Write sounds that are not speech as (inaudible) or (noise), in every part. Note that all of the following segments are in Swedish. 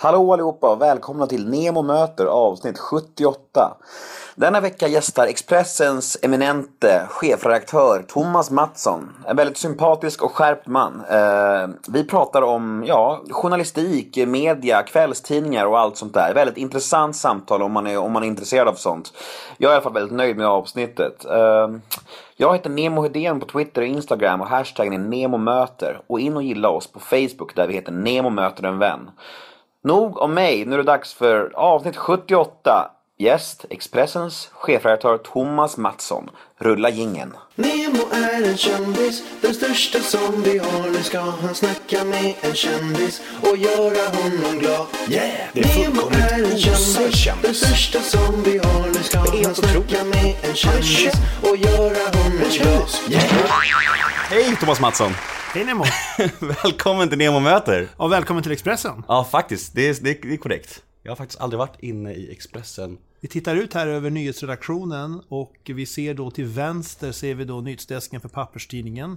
Hallå allihopa och välkomna till Nemo möter avsnitt 78. Denna vecka gästar Expressens eminente chefredaktör Thomas Mattsson. En väldigt sympatisk och skärpt man. Eh, vi pratar om ja, journalistik, media, kvällstidningar och allt sånt där. Väldigt intressant samtal om man är, om man är intresserad av sånt. Jag är i alla fall väldigt nöjd med avsnittet. Eh, jag heter Nemo Hedén på Twitter och Instagram och hashtaggen är NEMOMÖTER. Och in och gilla oss på Facebook där vi heter Nemo möter en vän. Nog om mig, nu är det dags för avsnitt 78. Gäst Expressens chefredaktör Thomas Mattsson. Rulla gingen. Nemo är en kändis, den största som vi har. Nu ska han snacka med en kändis och göra honom glad. Yeah! Det är Nemo är en kändis, den största som vi har. Nu ska han snacka otroligt. med en kändis och göra honom glad. Yeah! Hej Thomas Mattsson! Hej Nemo! (laughs) Välkommen till Nemo möter! Och välkommen till Expressen. Ja, faktiskt. Det är, det, är, korrekt. Jag har faktiskt aldrig varit inne i Expressen. Vi tittar ut här över nyhetsredaktionen och vi ser då till vänster ser vi då nyhetsdesken för papperstidningen.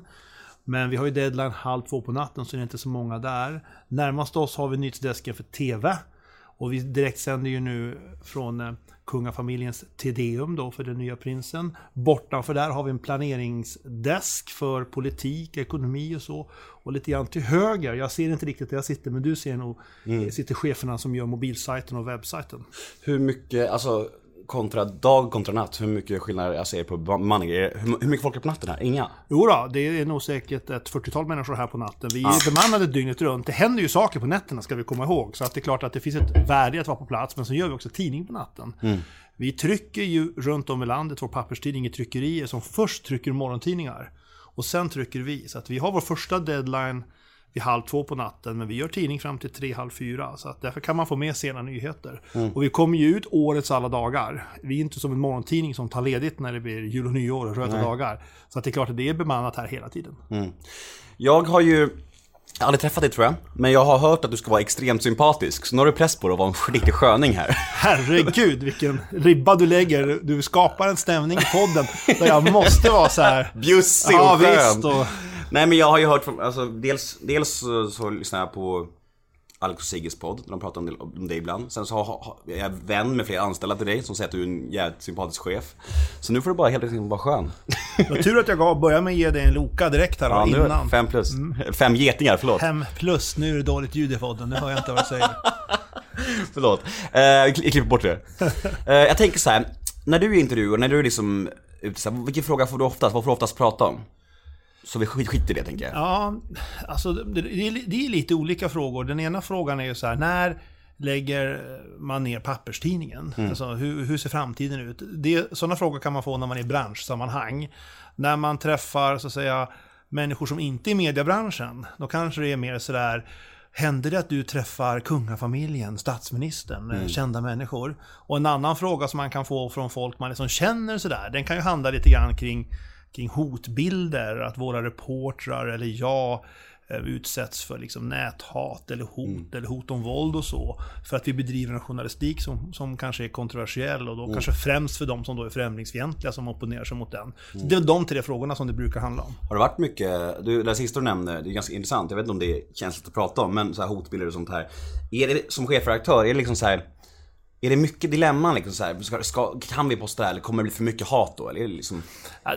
Men vi har ju deadline halv två på natten så det är inte så många där. Närmast oss har vi nyhetsdesken för TV. Och vi direktsänder ju nu från eh, kungafamiljens Tedeum då för den nya prinsen. Bortanför där har vi en planeringsdesk för politik, ekonomi och så. Och lite grann till höger, jag ser inte riktigt där jag sitter men du ser nog, sitter cheferna som gör mobilsajten och webbsajten. Hur mycket, alltså kontra dag kontra natt, hur mycket skillnad jag ser på bemanning? Hur, mycket folk är på natten här? Inga? Jo då, det är nog säkert ett 40-tal människor här på natten. Vi är bemannade dygnet runt. Det händer ju saker på nätterna ska vi komma ihåg. Så att det är klart att det finns ett värde att vara på plats. Men så gör vi också tidning på natten. Vi trycker ju runt om i landet vår papperstidning i tryckerier som först trycker morgontidningar. Och sen trycker vi. Så att vi har vår första deadline vid halv två på natten. Men vi gör tidning fram till tre, halv fyra. Så att därför kan man få med sena nyheter. Och vi kommer ju ut årets alla dagar. Vi är inte som en morgontidning som tar ledigt när det blir jul och nyår och röda dagar. Så att det är klart att det är bemannat här hela tiden. Jag har ju jag har aldrig träffat dig tror jag, men jag har hört att du ska vara extremt sympatisk. Så nu har du press på dig att vara en riktig sköning här. (laughs) Herregud vilken ribba du lägger. Du skapar en stämning i podden där jag måste vara så här. Bjussig Ja och skön. visst. Och, Nej men jag har ju hört från, alltså dels, dels så, så lyssnar jag på Alex och Sigges podd, där de pratar om det, om det ibland. Sen så har, har, är jag vän med flera anställda till dig som säger att du är en jävligt sympatisk chef. Så nu får du bara helt enkelt vara skön. var tur att jag gav, började med att ge dig en Loka direkt här Ja, nu, innan. fem plus. Fem getingar, förlåt. Fem plus, nu är det dåligt ljud i podden. Nu hör jag inte vad du säger. (laughs) Förlåt. Eh, jag kli- jag klipper bort det. Eh, jag tänker så här. när du är intervjuer, när du är liksom ute vilken fråga får du oftast, vad får du oftast prata om? Så vi skit- skiter i det tänker jag. Ja, alltså det, det, är, lite olika frågor. Den ena frågan är ju så här, när lägger man ner papperstidningen? Alltså, hur, hur ser framtiden ut? Det, sådana frågor kan man få när man är i branschsammanhang. När man träffar, så att säga, människor som inte är i mediebranschen, då kanske det är mer sådär Händer det att du träffar kungafamiljen, statsministern, eh, kända människor? Och en annan fråga som man kan få från folk man liksom känner sådär, den kan ju handla lite grann kring kring hotbilder, att våra reportrar eller jag eh, utsätts för liksom näthat eller hot eller hot om våld och så. För att vi bedriver en journalistik som, som kanske är kontroversiell och då kanske främst för de som då är främlingsfientliga som opponerar sig mot den. Så det är de tre frågorna som det brukar handla om. Har det varit mycket, du, det sista du nämnde, det är ganska intressant, jag vet inte om det är känsligt att prata om, men så här hotbilder och sånt här. Är det, som chefredaktör, är det liksom så här är det mycket dilemman liksom så här, ska, ska, kan vi posta det här eller kommer det bli för mycket hat då? Eller är det liksom...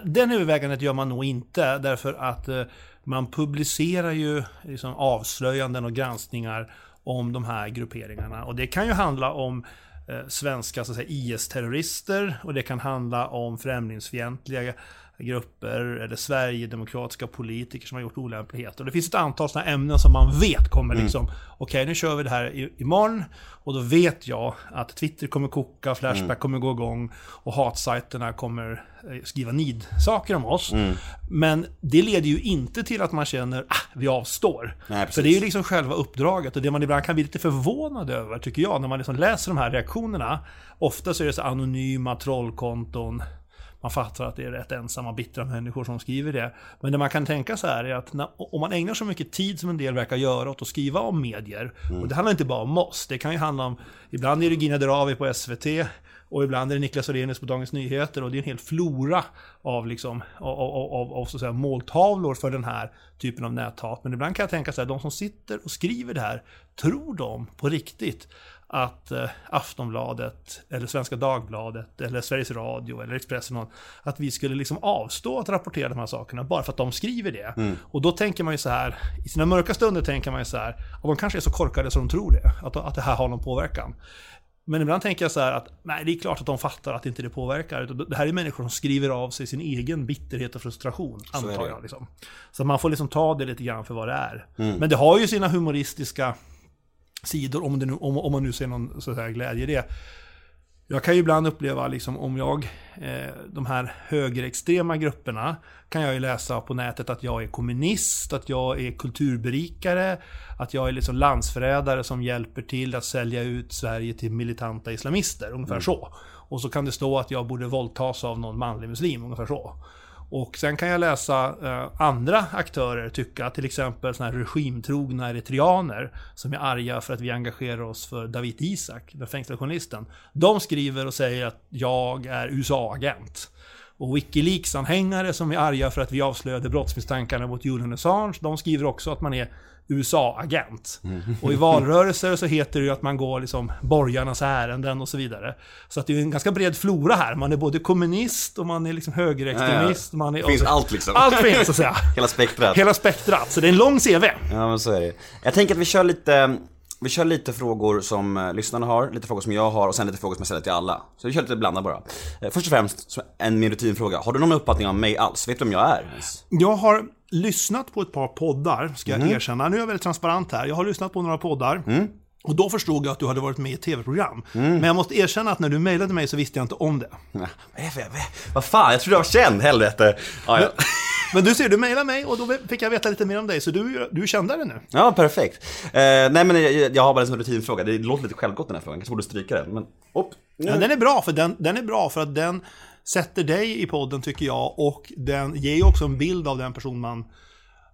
Den övervägandet gör man nog inte därför att eh, man publicerar ju liksom avslöjanden och granskningar om de här grupperingarna. Och det kan ju handla om eh, svenska IS-terrorister och det kan handla om främlingsfientliga grupper eller Sverigedemokratiska politiker som har gjort olämpligheter. Och det finns ett antal sådana ämnen som man vet kommer liksom, okej nu kör vi det här i, imorgon och då vet jag att Twitter kommer koka, Flashback kommer gå igång och hatsajterna kommer eh, skriva nidsaker om oss. Men det leder ju inte till att man känner ah, vi avstår. Nej. För det är ju liksom själva uppdraget och det man ibland kan bli lite förvånad över tycker jag när man liksom läser de här reaktionerna. Ofta så är det så anonyma trollkonton man fattar att det är rätt ensamma, bittra människor som skriver det. Men det man kan tänka så här är att när, om man ägnar så mycket tid som en del verkar göra åt att skriva om medier, och det handlar inte bara om oss, det kan ju handla om, ibland är det Gina Dirawi på SVT, Och ibland är det Niklas Orenius på Dagens Nyheter och det är en hel flora av, liksom, av, av, av, av så att säga, måltavlor för den här typen av näthat. Men ibland kan jag tänka så här, de som sitter och skriver det här, tror de på riktigt att eh, Aftonbladet, eller Svenska Dagbladet, eller Sveriges Radio, eller Expressen, någon, att vi skulle liksom avstå att rapportera de här sakerna bara för att de skriver det. Och då tänker man ju så här, i sina mörka stunder tänker man ju så här, att de kanske är så korkade så de tror det, att, att det här har någon påverkan. Men ibland tänker jag så här att nej, det är klart att de fattar att inte det påverkar. Det här är människor som skriver av sig sin egen bitterhet och frustration, antar jag. Liksom. Så man får liksom ta det lite grann för vad det är. Men det har ju sina humoristiska sidor, om, det nu, om, om man nu ser någon så säga, glädje i det. Jag kan ju ibland uppleva, liksom, om jag, eh, de här högerextrema grupperna, kan jag ju läsa på nätet att jag är kommunist, att jag är kulturberikare, att jag är liksom landsförrädare som hjälper till att sälja ut Sverige till militanta islamister, ungefär så. Och så kan det stå att jag borde våldtas av någon manlig muslim, ungefär så. Och sen kan jag läsa eh, andra aktörer tycka, till exempel såna här regimtrogna eritreaner som är arga för att vi engagerar oss för David Isak, den fängslade journalisten. De skriver och säger att jag är USA-agent. Och Wikileaks-anhängare som är arga för att vi avslöjade brottsmisstankarna mot Julian Assange, de skriver också att man är USA-agent. Och i valrörelser så heter det ju att man går liksom borgarnas ärenden och så vidare. Så att det är en ganska bred flora här. Man är både kommunist och man är liksom högerextremist. Man är, Finns allt liksom. Allt finns så att säga. (laughs) Hela spektrat. Hela spektrat. Så det är en lång CV. Ja men så är det Jag tänker att vi kör lite vi kör lite frågor som eh, lyssnarna har, lite frågor som jag har och sen lite frågor som jag ställer till alla. Så vi kör lite blandat bara. Eh, först och främst, en min rutinfråga. Har du någon uppfattning om mig alls? Vet du vem jag är? Jag har lyssnat på ett par poddar, ska jag erkänna. Nu är jag väldigt transparent här. Jag har lyssnat på några poddar. Och då förstod jag att du hade varit med i ett tv-program. Men jag måste erkänna att när du mejlade mig så visste jag inte om det. Vad är fan, jag trodde jag var känd, helvete. Ja, ja. Men du ser, du mejlade mig och då fick jag veta lite mer om dig. Så du, du kände det nu. ja perfekt. Eh, nej men jag, jag har bara en sån rutinfråga, det låter lite självgott den här frågan, kanske borde stryka den. Men, upp. Ja, den är bra för den, den är bra för att den sätter dig i podden tycker jag och den ger ju också en bild av den person man,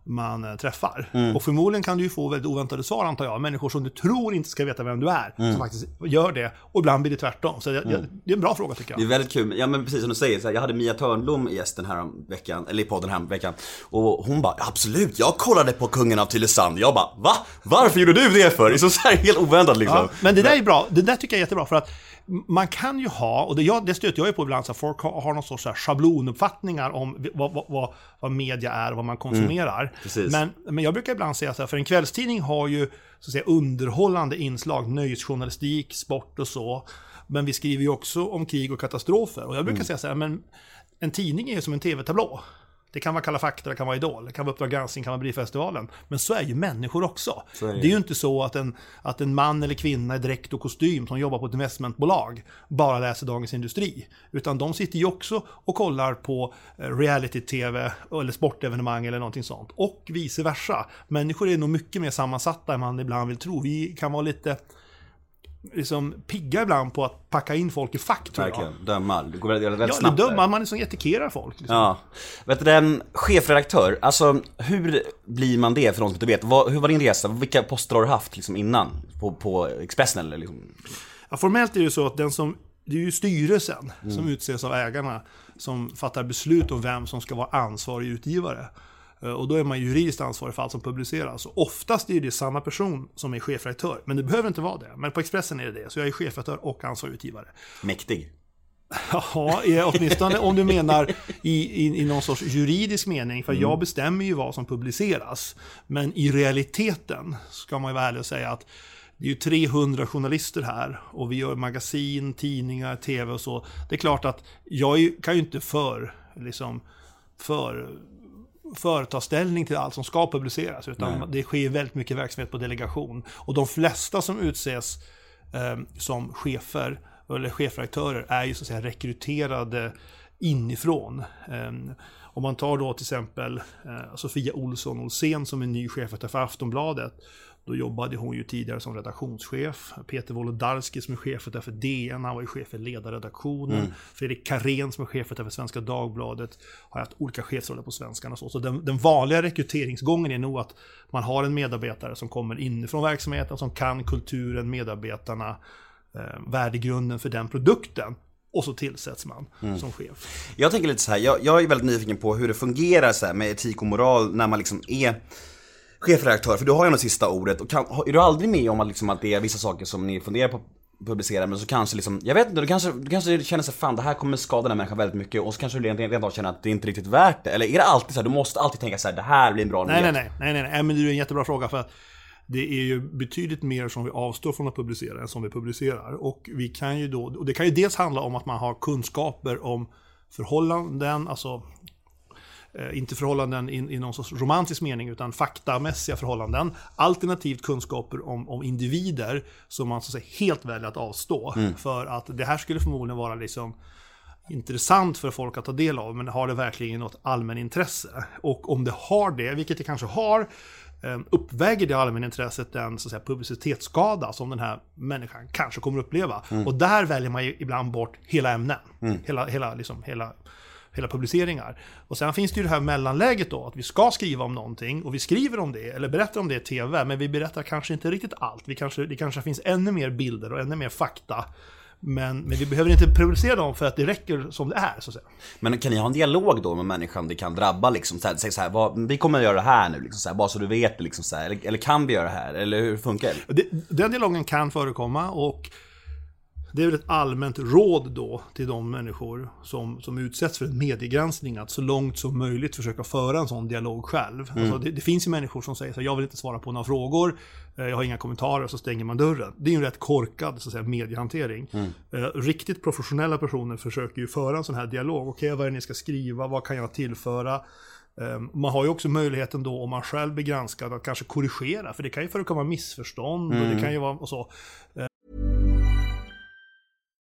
man eh, träffar. Och förmodligen kan du ju få väldigt oväntade svar antar jag. Människor som du tror inte ska veta vem du är, som faktiskt gör det. Och ibland blir det tvärtom. Så det, det är en bra fråga tycker Det är jag. väldigt kul, ja men precis som du säger, så här, jag hade Mia Törnblom i gästen här om veckan, eller i podden här veckan Och hon bara, absolut, jag kollade på Kungen av Tylösand Jag bara, va? Varför gjorde du det för? Det är så, så här, helt oväntat liksom Ja, men det där är bra. Det där tycker jag är jättebra. För att man kan ju ha, och det, jag, det stöter jag ju på ibland, så att folk har, har någon sorts schablonuppfattningar om vad, vad, vad, vad media är och vad man konsumerar. precis. men, men jag brukar ibland säga så här, för en kvällstidning har ju så att säga, underhållande inslag, nöjesjournalistik, sport och så. Men vi skriver ju också om krig och katastrofer. Och jag brukar säga så här, men en tidning är ju som en tv-tablå. Det kan vara Kalla fakta, det kan vara Idol, det kan vara Uppdrag granskning, det kan vara Bridgefestivalen. Men så är ju människor också. det. det är ju inte så att en, att en man eller kvinna i dräkt och kostym som jobbar på ett investmentbolag bara läser Dagens Industri. Utan de sitter ju också och kollar på eh, reality-tv eller sportevenemang eller någonting sånt. Och vice versa. Människor är nog mycket mer sammansatta än man ibland vill tro. Vi kan vara lite liksom pigga ibland på att packa in folk i fack tror jag. Verkligen, döma, det går väldigt, väldigt Ja, snabbt där. döma, man liksom etikerar folk. Liksom. Ja. Vet du, den chefredaktör, alltså hur blir man det för någon som inte vet? Vad, hur var din resa? Vilka poster har du haft liksom innan? På, på Expressen eller liksom? Ja, formellt är det ju så att den som, det är ju styrelsen som utses av ägarna som fattar beslut om vem som ska vara ansvarig utgivare. Eh, Och då är man juridiskt ansvarig för allt som publiceras. Och oftast är det samma person som är chefredaktör, men det behöver inte vara det. Men på Expressen är det det, så jag är chefredaktör och ansvarig utgivare. Mäktig. (laughs) Ja, åtminstone om du menar i, i, i någon sorts juridisk mening. För jag bestämmer ju vad som publiceras. Men i realiteten ska man ju vara ärlig och säga att det är ju 300 journalister här och vi gör magasin, tidningar, tv och så. Det är klart att jag kan ju inte för, liksom, för företa ställning till allt som ska publiceras. Utan det sker väldigt mycket verksamhet på delegation. Och de flesta som utses eh, som chefer eller chefredaktörer är ju så att säga rekryterade inifrån. Eh, om man tar då till exempel eh, Sofia Olsson Olsén som är ny chefredaktör för Aftonbladet. Då jobbade hon ju tidigare som redaktionschef. Peter Wolodarski som är chefredaktör för DN, han var ju chef för ledarredaktionen. Fredrik Karén som är chefredaktör för Svenska Dagbladet har haft olika chefsroller på Svenskan och så. Så den, den vanliga rekryteringsgången är nog att man har en medarbetare som kommer inifrån verksamheten, som kan kulturen, medarbetarna, eh, värdegrunden för den produkten. och så tillsätts man som chef. Jag tänker lite så här, jag, jag är väldigt nyfiken på hur det fungerar så här med etik och moral när man liksom är chefredaktör, för du har ju ändå sista ordet. Och kan, är du aldrig med om att, liksom, att det är vissa saker som ni funderar på att publicera, men så kanske liksom, jag vet inte, du kanske, du kanske känner sig fan det här kommer skada den här människan väldigt mycket och så kanske du rent, rent av känner att det inte är riktigt värt det. Eller är det alltid så här, du måste alltid tänka så här, det här blir en bra Nej, nej, nyhet. nej, nej, nej, nej, men det är en jättebra fråga för att det är ju betydligt mer som vi avstår från att publicera än som vi publicerar. Och vi kan ju då, och det kan ju dels handla om att man har kunskaper om förhållanden, alltså inte förhållanden i, i någon sorts romantisk mening, utan faktamässiga förhållanden. Alternativt kunskaper om, om individer som man så att säga helt väljer att avstå. För att det här skulle förmodligen vara liksom intressant för folk att ta del av, men har det verkligen något allmänintresse? Och om det har det, vilket det kanske har, eh, uppväger det allmänintresset den så att säga, publicitetsskada som den här människan kanske kommer uppleva. Och där väljer man ju ibland bort hela ämnen. Hela, hela, liksom, hela, hela publiceringar. Och sen finns det ju det här mellanläget då, att vi ska skriva om någonting och vi skriver om det, eller berättar om det i TV, men vi berättar kanske inte riktigt allt. Vi kanske, det kanske finns ännu mer bilder och ännu mer fakta. Men, men vi behöver inte publicera dem för att det räcker som det är, så att säga. Men kan ni ha en dialog då med människan det kan drabba liksom? Så här, säg så här, vad, vi kommer att göra det här nu, liksom, så här, bara så du vet liksom, så här, eller, eller kan vi göra det här? Eller hur funkar det? Det, den dialogen kan förekomma och det är väl ett allmänt råd då till de människor som, som utsätts för en mediegranskning att så långt som möjligt försöka föra en sån dialog själv. Alltså det, det finns ju människor som säger så här, jag vill inte svara på några frågor, eh, jag har inga kommentarer, så stänger man dörren. Det är ju en rätt korkad så att säga, mediehantering. Eh, Riktigt professionella personer försöker ju föra en sån här dialog. Okej, vad är det ni ska skriva? Vad kan jag tillföra? Eh, Man har ju också möjligheten då om man själv blir granskad att kanske korrigera, för det kan ju förekomma missförstånd och det kan ju vara och så.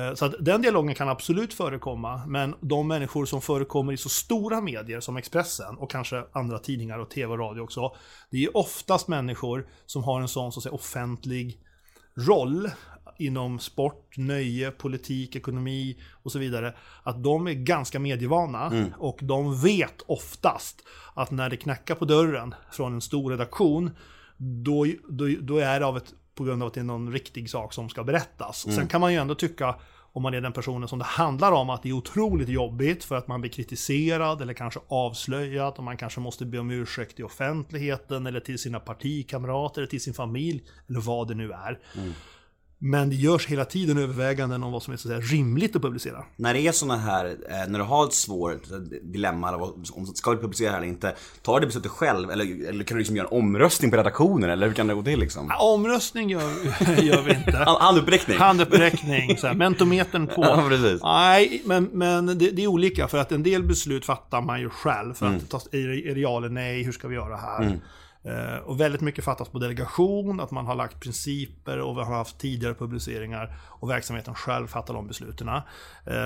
Eh, Så att den dialogen kan absolut förekomma, men de människor som förekommer i så stora medier som Expressen och kanske andra tidningar och tv och radio också, det är oftast människor som har en sån så att säga, offentlig roll inom sport, nöje, politik, ekonomi och så vidare. Att de är ganska medievana och de vet oftast att när det knackar på dörren från en stor redaktion då, då, då är det av ett, på grund av att det är någon riktig sak som ska berättas. Sen kan man ju ändå tycka, om man är den personen som det handlar om, att det är otroligt jobbigt för att man blir kritiserad eller kanske avslöjad och man kanske måste be om ursäkt i offentligheten eller till sina partikamrater eller till sin familj eller vad det nu är. Men det görs hela tiden överväganden om vad som är så att säga, rimligt att publicera. När det är såna här, eh, när du har ett svårt dilemma, om ska du publicera här eller inte, tar du beslutet själv eller, eller kan du liksom göra en omröstning på redaktionen eller hur kan det gå till liksom? Ja, Omröstning gör, (laughs) gör vi inte. Hand- Handuppräckning? Handuppräckning, så här, mentometern på. (laughs) Ja, precis. Nej, men, men det, det är olika för att en del beslut fattar man ju själv. För Mm. att ta, är, det- är det ja eller nej, hur ska vi göra här? Eh, Eh, och väldigt mycket fattas på delegation, att man har lagt principer och vi har haft tidigare publiceringar och verksamheten själv fattar de besluten. Eh,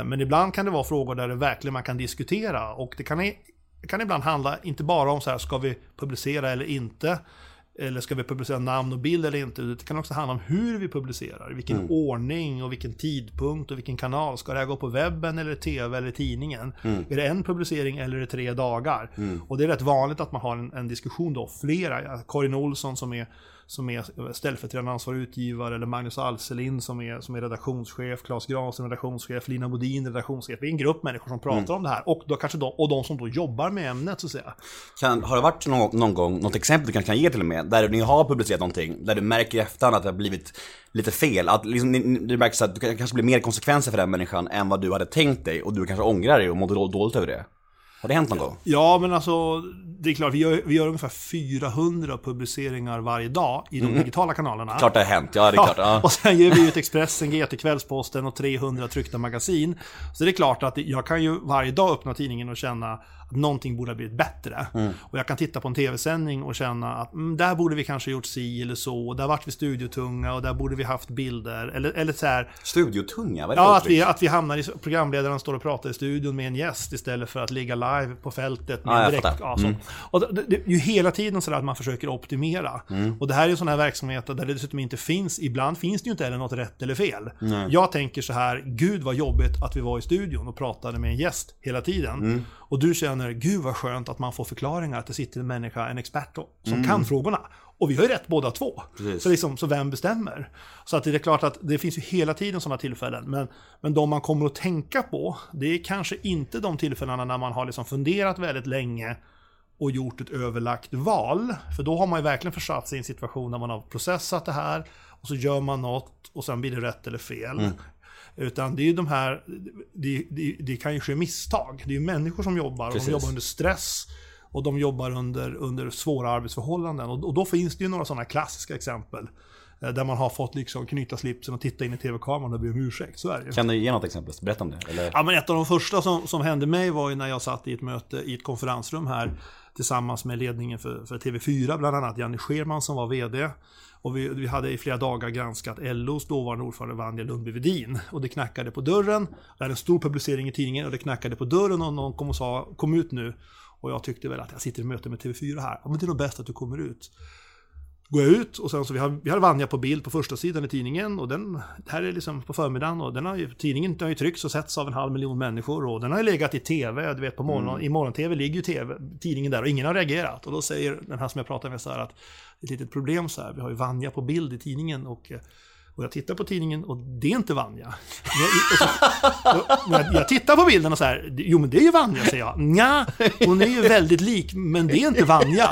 men ibland kan det vara frågor där det verkligen man kan diskutera och det kan, det kan ibland handla inte bara om så här, ska vi publicera eller inte? Eller ska vi publicera namn och bild eller inte? Det kan också handla om hur vi publicerar, vilken Mm. ordning och vilken tidpunkt och vilken kanal. Ska det här gå på webben eller tv eller tidningen? Mm. Är det en publicering eller är det tre dagar? Och det är rätt vanligt att man har en, en diskussion då, flera. Karin Olsson som är, som är ställföreträdande ansvarig utgivare, eller Magnus Alselin som är, som är redaktionschef, Claes Granström redaktionschef, Lina Bodin redaktionschef. Det är en grupp människor som pratar Mm. om det här. Och, då kanske de, och de som då jobbar med ämnet så att säga. Kan, har det varit någon, någon gång, något exempel du kanske kan ge till och med, där ni har publicerat någonting, där du märker i efterhand att det har blivit lite fel? Att liksom, ni- du märker att det kanske blir mer konsekvenser för den människan än vad du hade tänkt dig och du kanske ångrar dig och mår då- dåligt över det? Har det hänt någon gång? Ja, men alltså, det är klart, vi gör, vi gör ungefär 400 publiceringar varje dag i de digitala kanalerna. Klart det har hänt, ja det är klart. Ja, och sen ger vi ut Expressen, GT, Kvällsposten och 300 tryckta magasin. Så det är klart att jag kan ju varje dag öppna tidningen och känna någonting borde ha blivit bättre. Mm. Och jag kan titta på en tv-sändning och känna att mm, där borde vi kanske gjort si eller så. Där vart vi studiotunga och där borde vi haft bilder. Eller, eller så här, Studiotunga, vad är det Ja, att vi, att vi hamnar i, programledaren står och pratar i studion med en gäst istället för att ligga live på fältet med Ja, direkt... Ja. Mm. Och det, det är ju hela tiden så att man försöker optimera. Mm. Och det här är en sån här verksamhet där det dessutom inte finns, ibland finns det ju inte heller något rätt eller fel. Jag tänker så här, gud vad jobbigt att vi var i studion och pratade med en gäst hela tiden. Mm. Och du känner, gud vad skönt att man får förklaringar, att det sitter en människa, en expert då, som Mm. kan frågorna. Och vi har ju rätt båda två. Precis. Så, liksom, så vem bestämmer? Så att det är klart att det finns ju hela tiden sådana tillfällen. Men, men de man kommer att tänka på, det är kanske inte de tillfällena när man har liksom funderat väldigt länge och gjort ett överlagt val. För då har man ju verkligen försatt sig i en situation där man har processat det här och så gör man något och sen blir det rätt eller fel. Utan det är ju de här, det, det, det kan ju ske misstag. Det är ju människor som jobbar och de jobbar under stress. Och de jobbar under, under svåra arbetsförhållanden. Och, och då finns det ju några sådana klassiska exempel. eh, Där man har fått liksom knyta slipsen och titta in i tv-kameran och be om ursäkt. Så är det. Kan du ge något exempel? Berätta om det. Eller? Ja, men ett av de första som, som hände mig var ju när jag satt i ett möte i ett konferensrum här tillsammans med ledningen för, för TV4, bland annat Janne Scherman som var VD. Och vi, vi hade i flera dagar granskat LOs dåvarande ordförande Vanja Lundby Wedin. Och det knackade på dörren. Det hade en stor publicering i tidningen och det knackade på dörren och någon kom och sa kom ut nu. Och jag tyckte väl att jag sitter i möte med TV4 här. Ja, men det är nog bäst att du kommer ut går jag ut och sen så vi har, vi har Vanja på bild på första sidan i tidningen och den här är liksom på förmiddagen och den har ju, tidningen den har ju tryckts och setts av en halv miljon människor och den har ju legat i tv, du vet på morgon, i morgon-tv ligger ju TV, tidningen där och ingen har reagerat. Och då säger den här som jag pratar med så här att det är ett litet problem så här, vi har ju Vanja på bild i tidningen och eh, och jag tittar på tidningen och det är inte Vanja. Jag, jag, jag tittar på bilden och så här, jo men det är ju Vanja säger jag. Nja, hon är ju väldigt lik, men det är inte Vanja.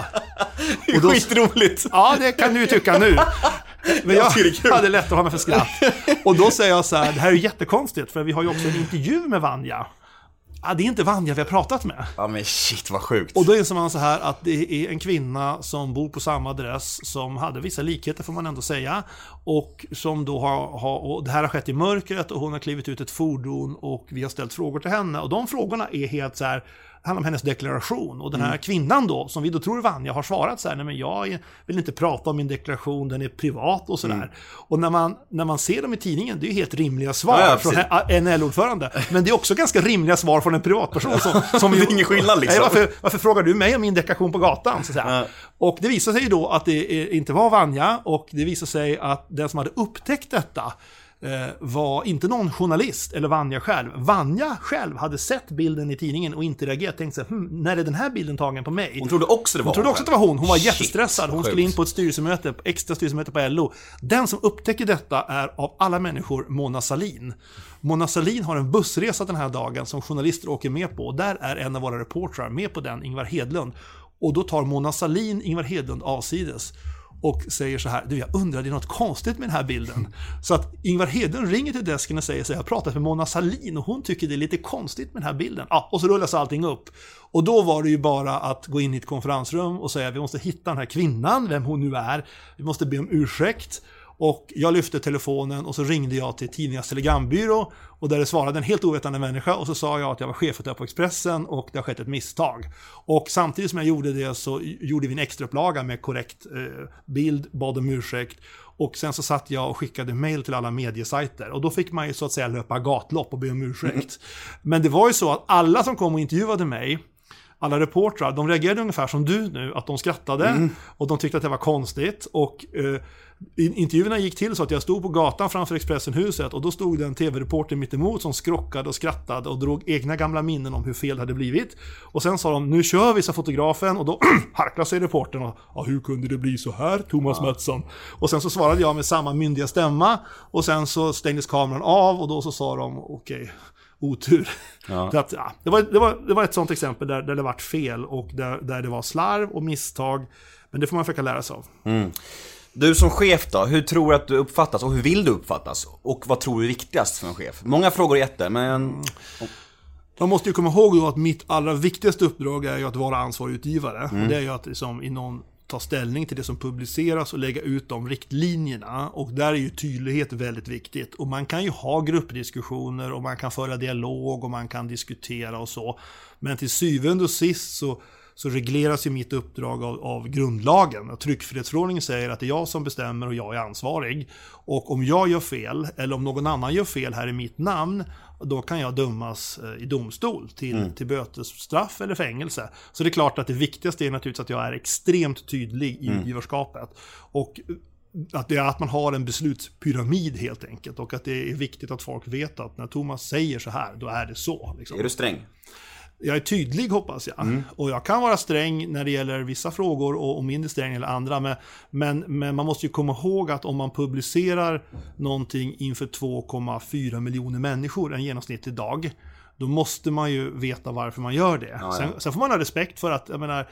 Och då- Skitroligt! Ja, det kan du ju tycka nu. Men jag det är kul. hade lätt att ha mig för skratt. Och då säger jag så här, det här är jättekonstigt, för vi har ju också en intervju med Vanja. Ja, det är inte Vanja vi har pratat med. Ja men shit vad sjukt. Och då inser man så här att det är en kvinna som bor på samma adress, som hade vissa likheter får man ändå säga. Och som då har, har och det här har skett i mörkret och hon har klivit ut ett fordon och vi har ställt frågor till henne. Och de frågorna är helt så här, handlar om hennes deklaration. Och den här kvinnan då, som vi då tror är Vanja, har svarat så här, nej men jag vill inte prata om min deklaration, den är privat och sådär. Och när man, när man ser dem i tidningen, det är ju helt rimliga svar Ja, ja, från en LO-ordförande. Men det är också ganska rimliga svar från en privatperson som... (laughs) som Det är ingen skillnad, liksom. Nej, varför, varför frågar du mig om min deklaration på gatan? Så. Ja. Och det visar sig ju då att det inte var Vanja och det visar sig att den som hade upptäckt detta var inte någon journalist eller Vanja själv. Vanja själv hade sett bilden i tidningen och inte reagerat. Tänkte sig, hm, när är den här bilden tagen på mig? Hon trodde också det var Hon trodde också att det var hon. Hon var Shit, jättestressad. Hon skulle in på ett styrelsemöte, extra styrelsemöte på LO. Den som upptäcker detta är av alla människor Mona Salin. Mona Salin har en bussresa den här dagen som journalister åker med på. Och där är en av våra reportrar med på den, Ingvar Hedlund. Och då tar Mona Salin Ingvar Hedlund avsides och säger så här, du jag undrar, det är något konstigt med den här bilden. Så att Ingvar Hedlund ringer till desken och säger så här, jag har pratat med Mona Salin och hon tycker det är lite konstigt med den här bilden. Ja, och så rullas allting upp. Och då var det ju bara att gå in i ett konferensrum och säga, vi måste hitta den här kvinnan, vem hon nu är. Vi måste be om ursäkt. Och jag lyfte telefonen och så ringde jag till tidningens telegrambyrå och där det svarade en helt ovetande människa och så sa jag att jag var chefredaktör på Expressen och det har skett ett misstag. Och samtidigt som jag gjorde det så gjorde vi en extraupplaga med korrekt eh, bild, bad om ursäkt och sen så satt jag och skickade mail till alla mediesajter och då fick man ju så att säga löpa gatlopp och be om ursäkt. Men det var ju så att alla som kom och intervjuade mig alla reportrar, de reagerade ungefär som du nu, att de skrattade och de tyckte att det var konstigt. Och eh, in- intervjuerna gick till så att jag stod på gatan framför Expressenhuset och då stod det en tv-reporter mitt emot som skrockade och skrattade och drog egna gamla minnen om hur fel det hade blivit. Och sen sa de, nu kör vi, sa fotografen och då (clears throat) harklade sig reportern och ja, hur kunde det bli så här, Thomas Mattsson? Och sen så svarade jag med samma myndiga stämma och sen så stängdes kameran av och då så sa de, okej, otur. Ja. (laughs) Att, ja, det, var, det, var, det var ett sånt exempel där, där det vart fel och där, där det var slarv och misstag. Men det får man försöka lära sig av. Du som chef då, hur tror du att du uppfattas och hur vill du uppfattas? Och vad tror du är viktigast för en chef? Många frågor är jätte, men... Man måste ju komma ihåg då att mitt allra viktigaste uppdrag är ju att vara ansvarig utgivare. Mm. Det är ju att liksom i någon ta ställning till det som publiceras och lägga ut de riktlinjerna. Och där är ju tydlighet väldigt viktigt. Och man kan ju ha gruppdiskussioner och man kan föra dialog och man kan diskutera och så. Men till syvende och sist så, så regleras ju mitt uppdrag av, av grundlagen. Tryckfrihetsförordningen säger att det är jag som bestämmer och jag är ansvarig. Och om jag gör fel, eller om någon annan gör fel här i mitt namn, då kan jag dömas eh, i domstol till, till bötesstraff eller fängelse. Så det är klart att det viktigaste är naturligtvis att jag är extremt tydlig i utgivarskapet. Och eh, att, det är att man har en beslutspyramid helt enkelt. Och att det är viktigt att folk vet att när Thomas säger så här, då är det så. Liksom. Är du sträng? Jag är tydlig hoppas jag. Och jag kan vara sträng när det gäller vissa frågor och, och mindre sträng eller andra. Men, men, men man måste ju komma ihåg att om man publicerar någonting inför 2,4 miljoner människor en genomsnittlig dag. Då måste man ju veta varför man gör det. ja. Sen, sen får man ha respekt för att, jag menar,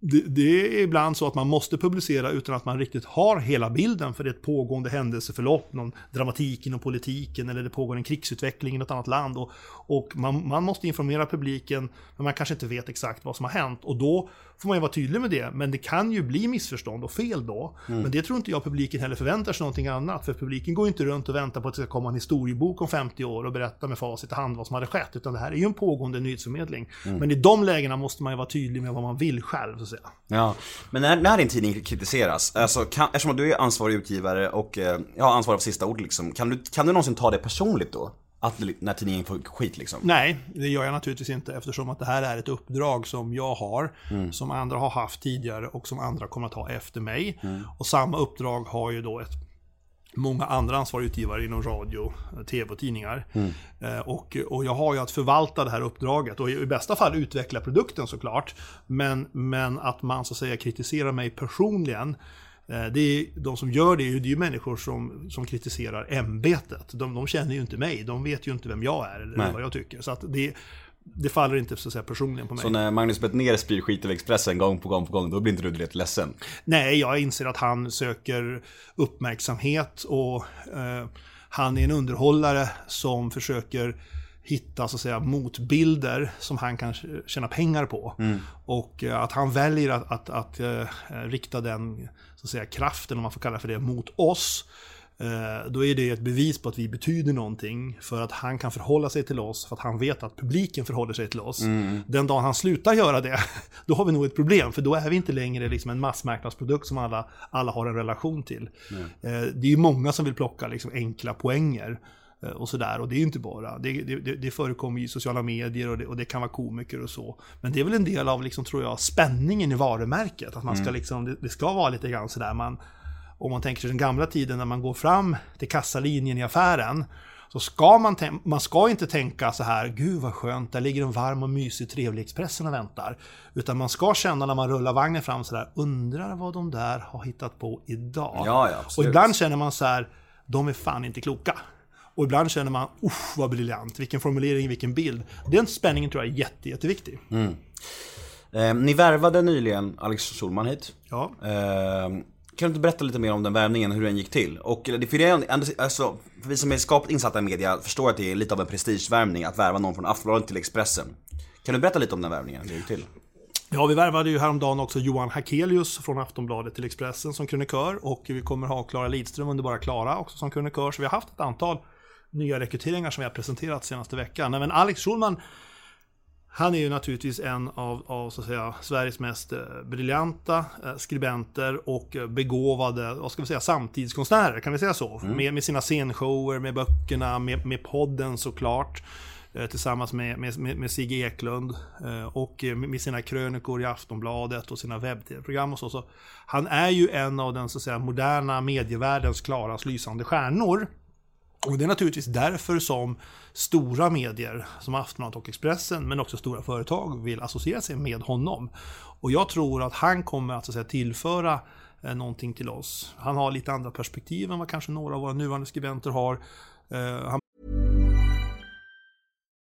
det, det är ibland så att man måste publicera utan att man riktigt har hela bilden för det är ett pågående händelseförlopp, någon dramatik inom politiken eller det pågår en krigsutveckling i något annat land. Och, och man, man måste informera publiken, men man kanske inte vet exakt vad som har hänt. Och då får man ju vara tydlig med det, men det kan ju bli missförstånd och fel då. Men det tror inte jag publiken heller förväntar sig någonting annat, för publiken går ju inte runt och väntar på att det ska komma en historiebok om 50 år och berätta med facit i hand vad som hade skett, utan det här är ju en pågående nyhetsförmedling. Men i de lägena måste man ju vara tydlig med vad man vill själv, så att säga. Ja, men när, när din tidning kritiseras, alltså kan, eftersom du är ansvarig utgivare och eh, ja, ansvarig för sista ord liksom, kan du, kan du någonsin ta det personligt då? Att, när tidningen får skit liksom? Nej, det gör jag naturligtvis inte eftersom att det här är ett uppdrag som jag har, som andra har haft tidigare och som andra kommer att ha efter mig. Och samma uppdrag har ju då ett många andra ansvariga utgivare inom radio, tv och tidningar. Eh, Och, och jag har ju att förvalta det här uppdraget och i bästa fall utveckla produkten såklart. Men, men att man så att säga kritiserar mig personligen det är, de som gör det, det är ju människor som, som kritiserar ämbetet. De, de känner ju inte mig, de vet ju inte vem jag är eller Nej. vad jag tycker. Så att det, det faller inte så att säga, personligen på mig. Så när Magnus Bettner sprider skit över Expressen gång på gång på gång, då blir inte du direkt ledsen? Nej, jag inser att han söker uppmärksamhet och eh, han är en underhållare som försöker hitta så att säga motbilder som han kan tjäna pengar på. Och eh, att han väljer att, att, att eh, rikta den så att säga, kraften, om man får kalla för det, mot oss. Eh, då är det ett bevis på att vi betyder någonting för att han kan förhålla sig till oss för att han vet att publiken förhåller sig till oss. Den dagen han slutar göra det, (laughs) då har vi nog ett problem för då är vi inte längre liksom en massmarknadsprodukt som alla, alla har en relation till. Eh, det är ju många som vill plocka liksom enkla poänger och sådär. Och det är ju inte bara, det, det, det- förekommer i sociala medier och det, och det kan vara komiker och så. Men det är väl en del av, liksom, tror jag, spänningen i varumärket. Att man ska liksom, det, ska vara lite grann sådär, man, om man tänker sig den gamla tiden när man går fram till kassalinjen i affären. Så ska man, man ska inte tänka så här, gud vad skönt, där ligger en varm och mysig trevlig Expressen och väntar. Utan man ska känna när man rullar vagnen fram så där, undrar vad de där har hittat på idag. Ja, ja, och ibland känner man så här, de är fan inte kloka. Och ibland känner man, usch vad briljant, vilken formulering, vilken bild. Den spänningen tror jag är jätte, jätteviktig. Eh, ni värvade nyligen Alex Schulman hit. Ja. Eh, kan du inte berätta lite mer om den värvningen, hur den gick till? Och för det alltså, för vi som är skapligt insatta i media förstår att det är lite av en prestigevärvning att värva någon från Aftonbladet till Expressen. Kan du berätta lite om den värvningen, hur det gick till? Ja, vi värvade ju häromdagen också Johan Hakelius från Aftonbladet till Expressen som krönikör och vi kommer ha Klara Lidström, underbara Klara, också som krönikör. Så vi har haft ett antal nya rekryteringar som vi har presenterat senaste veckan. Men Alex Schulman, han är ju naturligtvis en av, av så att säga, Sveriges mest eh, briljanta eh, skribenter och eh, begåvade, vad ska vi säga, samtidskonstnärer, kan vi säga så? Med, med sina scenshower, med böckerna, med, med podden såklart. Tillsammans med, med, med, Sigge Eklund och med sina krönikor i Aftonbladet och sina webb-tv-program och så, så. Han är ju en av den så att säga, moderna medievärldens klarast lysande stjärnor. Och det är naturligtvis därför som stora medier som Aftonbladet och Expressen, men också stora företag vill associera sig med honom. Och jag tror att han kommer att, så att säga, tillföra eh, någonting till oss. Han har lite andra perspektiv än vad kanske några av våra nuvarande skribenter har. Eh, han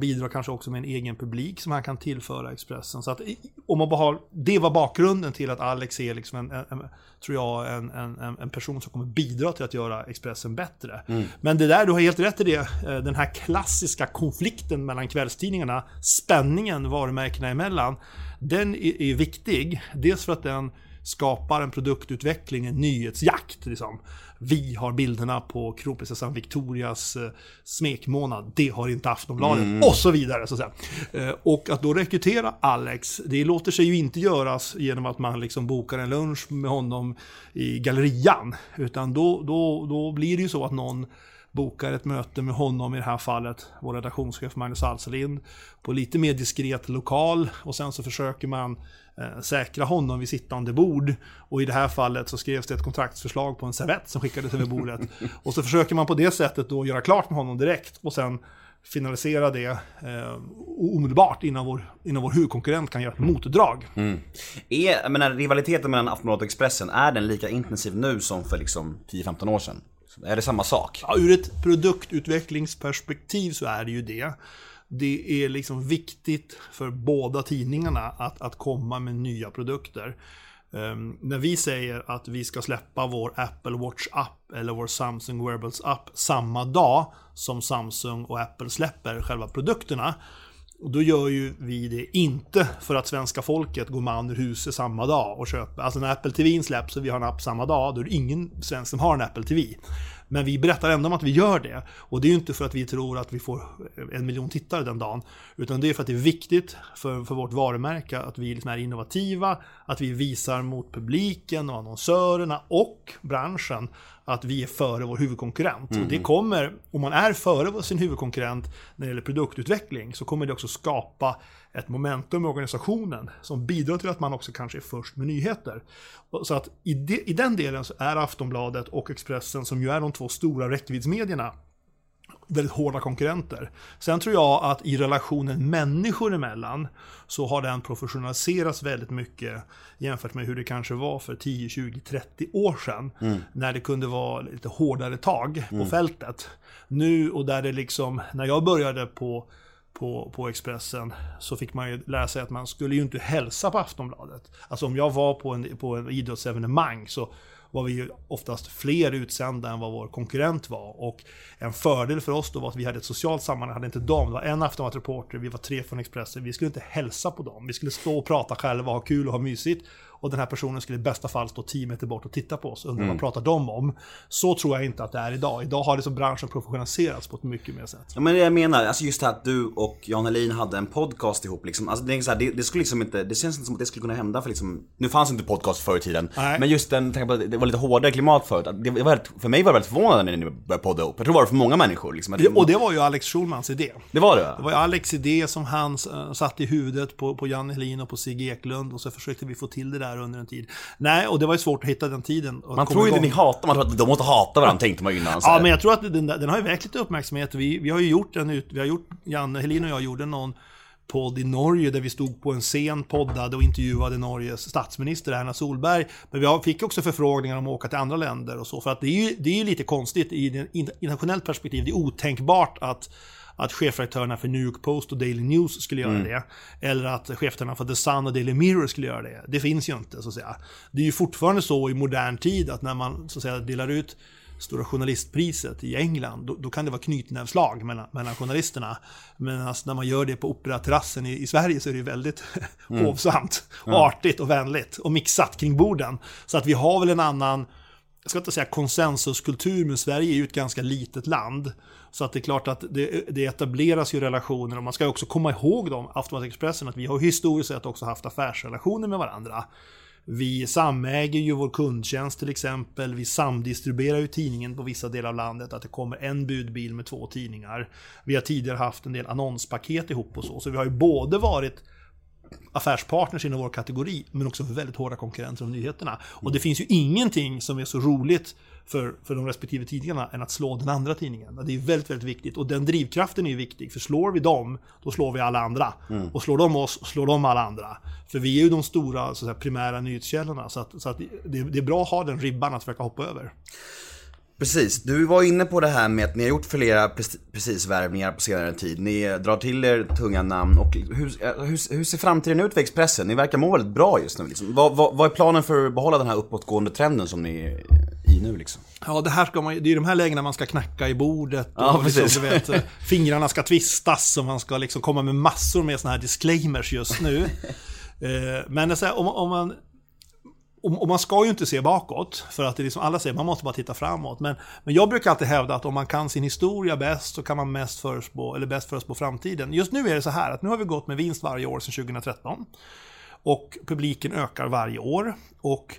bidrar kanske också med en egen publik som han kan tillföra Expressen. Så att om man bara har, det var bakgrunden till att Alex är liksom en, en, en tror jag, en, en, en- person som kommer bidra till att göra Expressen bättre. Men det där, du har helt rätt i det, eh, den här klassiska konflikten mellan kvällstidningarna, spänningen varumärkena emellan, den är, är viktig. Dels för att den skapar en produktutveckling, en nyhetsjakt. Liksom. Vi har bilderna på kronprinsessan Victorias eh, smekmånad. Det har inte Aftonbladet. Och så vidare. Så att säga. Eh, och att då rekrytera Alex, det låter sig ju inte göras genom att man liksom bokar en lunch med honom i gallerian. Utan då, då, då blir det ju så att någon bokar ett möte med honom, i det här fallet vår redaktionschef Magnus Alselind, på lite mer diskret lokal och sen så försöker man eh, säkra honom vid sittande bord. Och i det här fallet så skrevs det ett kontraktsförslag på en servett som skickades över bordet. (laughs) Och så försöker man på det sättet då göra klart med honom direkt och sen finalisera det eh, omedelbart innan vår, innan vår huvudkonkurrent kan göra ett motdrag. Är, jag menar, rivaliteten mellan Aftonbladet och Expressen, är den lika intensiv nu som för liksom 10-15 år sedan? Liksom. Är det samma sak? Ja, ur ett produktutvecklingsperspektiv så är det ju det. Det är liksom viktigt för båda tidningarna att, att komma med nya produkter. Um, när vi säger att vi ska släppa vår Apple Watch app eller vår Samsung Wearables app samma dag som Samsung och Apple släpper själva produkterna. Och då gör ju vi det inte för att svenska folket går man ur huset samma dag och köper. Alltså när Apple TV släpps och vi har en app samma dag, då är det ingen svensk som har en Apple TV. Men vi berättar ändå om att vi gör det. Och det är ju inte för att vi tror att vi får en miljon tittare den dagen. Utan det är för att det är viktigt för, för vårt varumärke att vi liksom är innovativa, att vi visar mot publiken och annonsörerna och branschen att vi är före vår huvudkonkurrent. Och det kommer, om man är före sin huvudkonkurrent när det gäller produktutveckling, så kommer det också skapa ett momentum i organisationen som bidrar till att man också kanske är först med nyheter. Så att i, de, i den delen så är Aftonbladet och Expressen, som ju är de två stora räckviddsmedierna, väldigt hårda konkurrenter. Sen tror jag att i relationen människor emellan så har den professionaliserats väldigt mycket jämfört med hur det kanske var för 10, 20, 30 år sedan. När det kunde vara lite hårdare tag på fältet. Nu och där det liksom, när jag började på på, på Expressen så fick man ju lära sig att man skulle ju inte hälsa på Aftonbladet. Alltså om jag var på en, på en idrottsevenemang så var vi ju oftast fler utsända än vad vår konkurrent var. Och en fördel för oss då var att vi hade ett socialt sammanhang, hade inte dem. Det var en Aftonbladet-reporter, vi var tre från Expressen. Vi skulle inte hälsa på dem. Vi skulle stå och prata själva, ha kul och ha mysigt. Och den här personen skulle i bästa fall stå 10 meter bort och titta på oss. Undra vad pratar de om? Så tror jag inte att det är idag. Idag har det som branschen professionaliserats på ett mycket mer sätt. Ja men det jag menar, alltså just det här att du och Jan Helin hade en podcast ihop liksom. Alltså det, är så här, det, det skulle liksom inte, det känns inte som att det skulle kunna hända för liksom, nu fanns inte podcast förr i tiden. Nej. Men just den, tänk på att det var lite hårdare klimat förut. Det var, för mig var det väldigt förvånande när ni började podda ihop. Jag tror det var för många människor liksom. Det, och det var ju Alex Schulmans idé. det var det? Det var ju Alex idé som han uh, satte i huvudet på, på Janne Helin och på Sigge Eklund och så försökte vi få till det där under en tid. Nej, och det var ju svårt att hitta den tiden. Man tror ju inte igång. ni hatar, man tror att de måste hata varandra tänkte man ju innan. Ja, här. men jag tror att den, den har ju väckt lite uppmärksamhet. Vi, vi har ju gjort en ut, vi har gjort, Janne Helin och jag gjorde någon podd i Norge där vi stod på en scen, poddade och intervjuade Norges statsminister Erna Solberg. Men vi fick också förfrågningar om att åka till andra länder och så. För att det är ju, det är ju lite konstigt i ett internationellt perspektiv. Det är otänkbart att att chefredaktörerna för New York Post och Daily News skulle göra det. Eller att chefredaktören för The Sun och Daily Mirror skulle göra det. Det finns ju inte, så att säga. Det är ju fortfarande så i modern tid att när man så att säga delar ut Stora Journalistpriset i England, då, då kan det vara knytnävslag mellan, mellan journalisterna. Men alltså, när man gör det på Operaterrassen i, i Sverige så är det väldigt (laughs) hovsamt, och artigt och vänligt och mixat kring borden. Så att vi har väl en annan, jag ska inte säga konsensuskultur, men Sverige är ju ett ganska litet land. Så att det är klart att det, det etableras ju relationer och man ska också komma ihåg dem, Aftonbladet Expressen, att vi har historiskt sett också haft affärsrelationer med varandra. Vi samäger ju vår kundtjänst till exempel. Vi samdistribuerar ju tidningen på vissa delar av landet. Att det kommer en budbil med två tidningar. Vi har tidigare haft en del annonspaket ihop och så. Så vi har ju både varit affärspartners inom vår kategori, men också för väldigt hårda konkurrenter om nyheterna. Och det finns ju ingenting som är så roligt för, för de respektive tidningarna än att slå den andra tidningen. Det är väldigt, väldigt viktigt. Och den drivkraften är ju viktig, för slår vi dem, då slår vi alla andra. Och slår de oss, slår de alla andra. För vi är ju de stora så att säga, primära nyhetskällorna, så, att, så att det, det är bra att ha den ribban att försöka hoppa över. Precis, du var inne på det här med att ni har gjort flera precisvärvningar på senare tid. Ni drar till er tunga namn och hur, eh, hur, hur ser framtiden ut för Expressen? Ni verkar må väldigt bra just nu liksom. vad, vad, vad är planen för att behålla den här uppåtgående trenden som ni är i nu liksom? Ja, det, här ska man, det är de här lägena man ska knacka i bordet. Och Ja, liksom, du vet, eh, fingrarna ska tvistas och man ska liksom komma med massor med såna här disclaimers just nu. (laughs) Eh, Men här, om, om man och, Och man ska ju inte se bakåt, för att det är liksom, alla säger man måste bara titta framåt. Men, men jag brukar alltid hävda att om man kan sin historia bäst så kan man mest förutspå, eller bäst förutspå framtiden. Just nu är det så här att nu har vi gått med vinst varje år sedan 2013. Och publiken ökar varje år. Och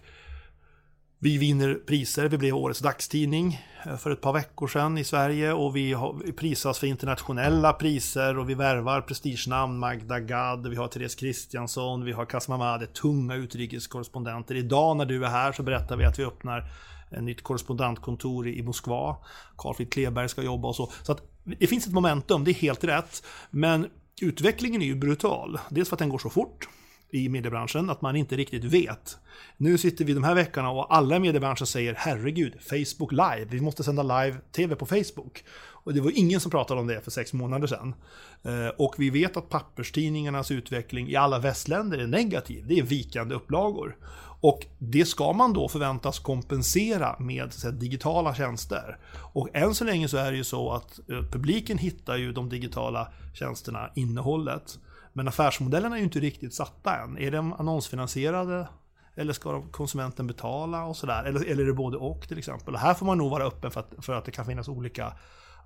vi vinner priser. Vi blev årets dagstidning eh, för ett par veckor sedan i Sverige och vi, prisas för internationella priser och vi värvar prestigenamn. Magda Gad, vi har Therese Kristiansson, vi har Kasma Made, tunga utrikeskorrespondenter. Idag när du är här så berättar vi att vi öppnar ett nytt korrespondentkontor i Moskva. Carl-Fredrik Kleberg ska jobba och så. Så att det finns ett momentum, det är helt rätt. Men utvecklingen är ju brutal. Dels för att den går så fort i mediebranschen att man inte riktigt vet. Nu sitter vi de här veckorna och alla i mediebranschen säger herregud, Facebook live, vi måste sända live-tv på Facebook. Och det var ingen som pratade om det för sex månader sedan. Eh, och vi vet att papperstidningarnas utveckling i alla västländer är negativ. Det är vikande upplagor. Och det ska man då förväntas kompensera med så säga, digitala tjänster. Och än så länge så är det ju så att eh, publiken hittar ju de digitala tjänsterna, innehållet. Men affärsmodellerna är ju inte riktigt satta än. Är de annonsfinansierade? Eller ska konsumenten betala och sådär? Eller, eller är det både och till exempel? Och här får man nog vara öppen för att, för att det kan finnas olika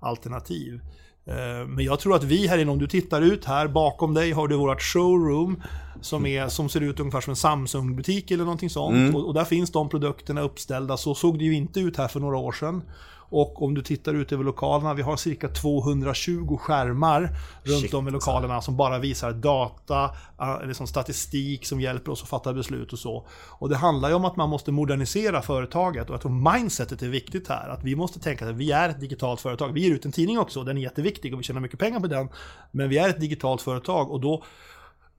alternativ. Eh, Men jag tror att vi här inne, om du tittar ut här, bakom dig har du vårt showroom som, är, som ser ut ungefär som en Samsung-butik eller någonting sånt. Och, och där finns de produkterna uppställda. Så såg det ju inte ut här för några år sedan. Och om du tittar ut över lokalerna, vi har cirka 220 skärmar runt Shit, om i lokalerna som bara visar data, eh, liksom statistik som hjälper oss att fatta beslut och så. Och det handlar ju om att man måste modernisera företaget och jag tror mindsetet är viktigt här. Att vi måste tänka att vi är ett digitalt företag. Vi ger ut en tidning också, den är jätteviktig och vi tjänar mycket pengar på den. Men vi är ett digitalt företag och då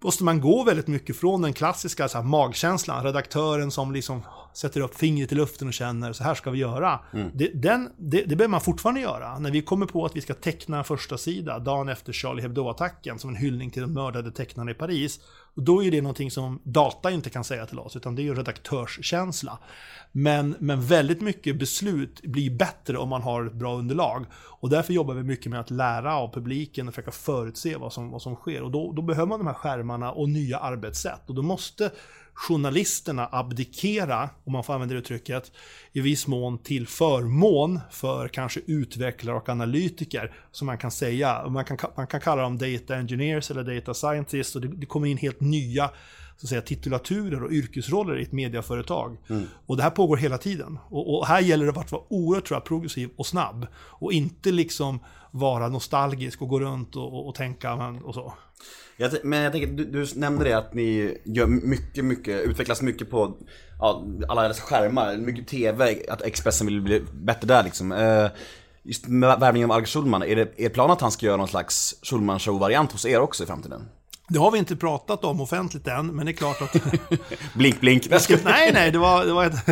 måste man gå väldigt mycket från den klassiska så här, magkänslan, redaktören som liksom sätter upp fingret i luften och känner så här ska vi göra. Det, den, det, det behöver man fortfarande göra. När vi kommer på att vi ska teckna en första sida dagen efter Charlie Hebdo-attacken som en hyllning till de mördade tecknarna i Paris. Och då är det någonting som data inte kan säga till oss, utan det är ju redaktörskänsla. Men, men väldigt mycket beslut blir bättre om man har ett bra underlag. Och därför jobbar vi mycket med att lära av publiken och försöka förutse vad som, vad som sker. Och då, då behöver man de här skärmarna och nya arbetssätt. Och då måste journalisterna abdikera, om man får använda det uttrycket, i viss mån till förmån för kanske utvecklare och analytiker, som man kan säga. Man kan, man kan kalla dem data engineers eller data scientists och det, det kommer in helt nya så att säga, titulaturer och yrkesroller i ett mediaföretag. Och det här pågår hela tiden. Och, och här gäller det att vara oerhört tror jag, progressiv och snabb. Och inte liksom vara nostalgisk och gå runt och, och, och tänka men- och så. Jag, men jag tänker, du, du nämnde det att ni gör mycket, mycket, utvecklas mycket på ja, alla dessa skärmar, mycket TV, att Expressen vill bli bättre där liksom. Eh, just med värvningen av Alex Schulman, är det er plan att han ska göra någon slags Schulman-show-variant hos er också i framtiden? Det har vi inte pratat om offentligt än, men det är klart att... (laughs) Blink, blink. Nej, nej, det var, det var ett,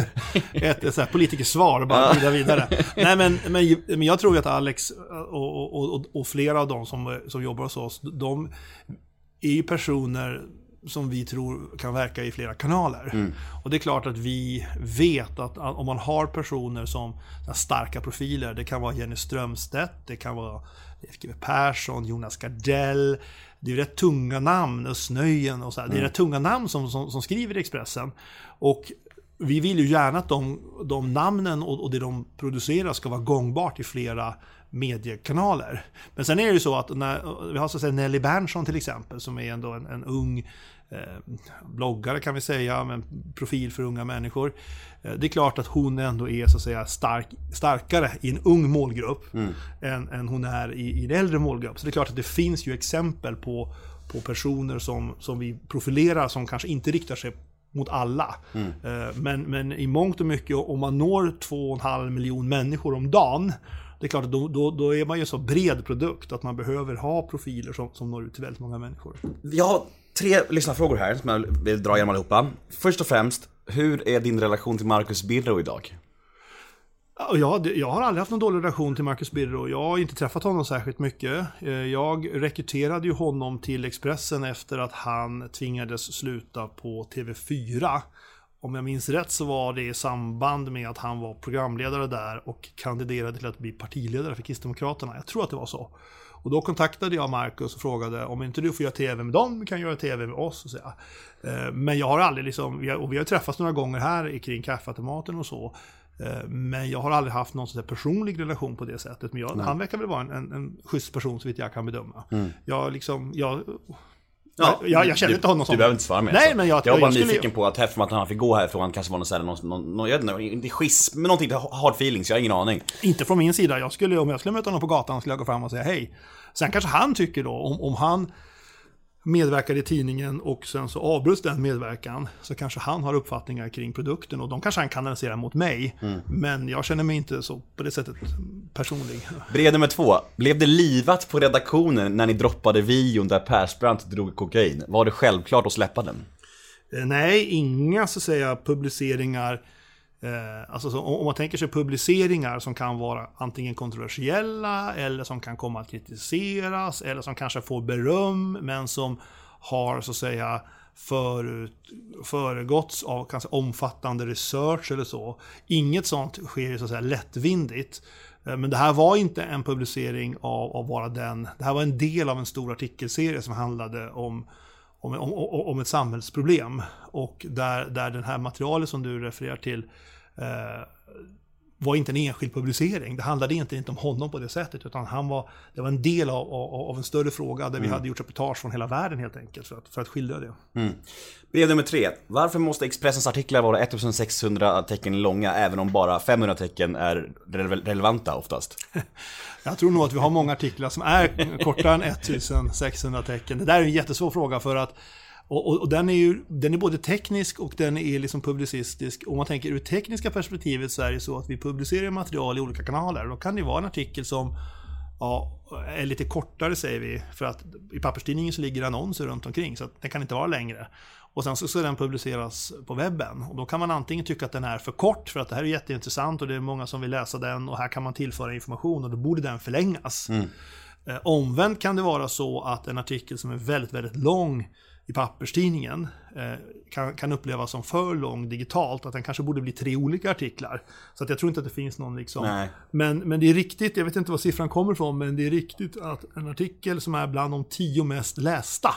ett, ett här politikersvar, bara vidare, vidare. (laughs) Nej, men, men, men jag tror ju att Alex och, och, och, och flera av dem som, som jobbar hos oss, de är ju personer som vi tror kan verka i flera kanaler. Och det är klart att vi vet att om man har personer som som starka profiler, det kan vara Jenny Strömstedt, det kan vara Leif GW Persson, Jonas Gardell, det är rätt tunga namn, Özz Nöjen och så här. Det är rätt tunga namn som, som, som skriver i Expressen. Och vi vill ju gärna att de, de namnen och, och det de producerar ska vara gångbart i flera mediekanaler. Men sen är det ju så att när, vi har så att säga Nelly Berntsson till exempel som är ändå en, en ung eh, bloggare kan vi säga, med en profil för unga människor. Eh, det är klart att hon ändå är så att säga stark, starkare i en ung målgrupp än, än hon är i, i en äldre målgrupp. Så det är klart att det finns ju exempel på, på personer som, som vi profilerar som kanske inte riktar sig mot alla. Eh, Men, men i mångt och mycket, om man når 2,5 miljon människor om dagen, det är klart att då, då, då är man ju en så bred produkt att man behöver ha profiler som, som når ut till väldigt många människor. Jag har tre lyssnarfrågor här som jag vill dra igenom allihopa. Först och främst, hur är din relation till Marcus Birro idag? Ja, Jag, har aldrig haft någon dålig relation till Marcus Birro. Jag har inte träffat honom särskilt mycket. Eh, jag rekryterade ju honom till Expressen efter att han tvingades sluta på TV4. Om jag minns rätt så var det i samband med att han var programledare där och kandiderade till att bli partiledare för Kristdemokraterna. Jag tror att det var så. Och då kontaktade jag Marcus och frågade om inte du får göra TV med dem, kan göra TV med oss. Och så. Eh, Men jag har aldrig liksom, vi har- och vi har träffats några gånger här kring kaffeautomaten och så. Eh, Men jag har aldrig haft någon sån personlig relation på det sättet. Men jag, han verkar väl vara en, en, en schysst person så vitt jag kan bedöma. Jag jag, jag, jag, jag känner du, inte honom som... Du behöver inte svara mer. Nej, alltså. men jag, jag var bara jag nyfiken på att eftersom att han fick gå härifrån kanske var någon, så här, någon, någon, någon jag vet inte, inte schism, men någonting hard feelings, jag har ingen aning. Inte från min sida. Jag skulle, om jag skulle möta honom på gatan skulle jag gå fram och säga hej. Sen kanske han tycker då, om, om han medverkar i tidningen och sen så avbryts den medverkan så kanske han har uppfattningar kring produkten och de kanske han kanaliserar mot mig. Men jag känner mig inte så på det sättet personlig. Brev nummer två. Blev det livat på redaktionen när ni droppade videon där Persbrandt drog kokain? Var det självklart att släppa den? Eh, Nej, inga så att säga publiceringar. Eh, alltså så, om man tänker sig publiceringar som kan vara antingen kontroversiella eller som kan komma att kritiseras eller som kanske får beröm men som har så att säga förut, föregåtts av kanske omfattande research eller så. Inget sånt sker så att säga lättvindigt. Eh, men det här var inte en publicering av, av bara den. Det här var en del av en stor artikelserie som handlade om om, om, om ett samhällsproblem. Och där, där den här materialet som du refererar till eh, var inte en enskild publicering. Det handlade inte, inte om honom på det sättet, utan han var, det var en del av, av, av en större fråga där vi hade gjort reportage från hela världen helt enkelt för att, för att skildra det. Brev nummer tre. Varför måste Expressens artiklar vara 1600 tecken långa även om bara 500 tecken är rele- relevanta oftast? (laughs) Jag tror nog att vi har många artiklar som är kortare än 1600 tecken. Det där är en jättesvår fråga för att och, och, och den är ju den är både teknisk och den är liksom publicistisk. Om man tänker ur tekniska perspektivet så är det så att vi publicerar material i olika kanaler. Då kan det vara en artikel som ja, är lite kortare säger vi. För att i papperstidningen så ligger annonser runt omkring så att den kan inte vara längre. Och sen så ska den publiceras på webben. Och då kan man antingen tycka att den är för kort för att det här är jätteintressant och det är många som vill läsa den och här kan man tillföra information och då borde den förlängas. Eh, omvänt kan det vara så att en artikel som är väldigt, väldigt lång i papperstidningen eh, kan, kan upplevas som för lång digitalt, att den kanske borde bli tre olika artiklar. Så att jag tror inte att det finns någon liksom... Nej. Men, men det är riktigt, jag vet inte var siffran kommer ifrån, men det är riktigt att en artikel som är bland de tio mest lästa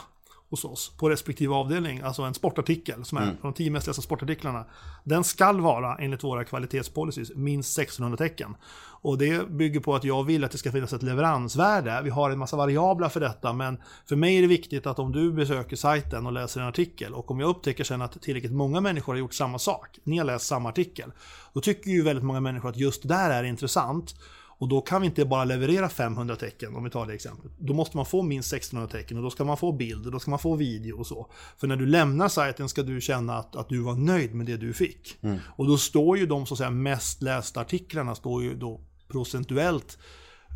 hos oss på respektive avdelning, alltså en sportartikel som är de tio mest lästa sportartiklarna, den skall vara enligt våra kvalitetspolicies minst 1600 tecken. Och det bygger på att jag vill att det ska finnas ett leveransvärde. Vi har en massa variabler för detta, men för mig är det viktigt att om du besöker sajten och läser en artikel och om jag upptäcker sen att tillräckligt många människor har gjort samma sak, ni har läst samma artikel, då tycker ju väldigt många människor att just det där är intressant. Och då kan vi inte bara leverera 500 tecken, om vi tar det exemplet. Då måste man få minst 1600 tecken och då ska man få bild och då ska man få video och så. För när du lämnar sajten ska du känna att, att du var nöjd med det du fick. Och då står ju de så att säga, mest lästa artiklarna står ju då procentuellt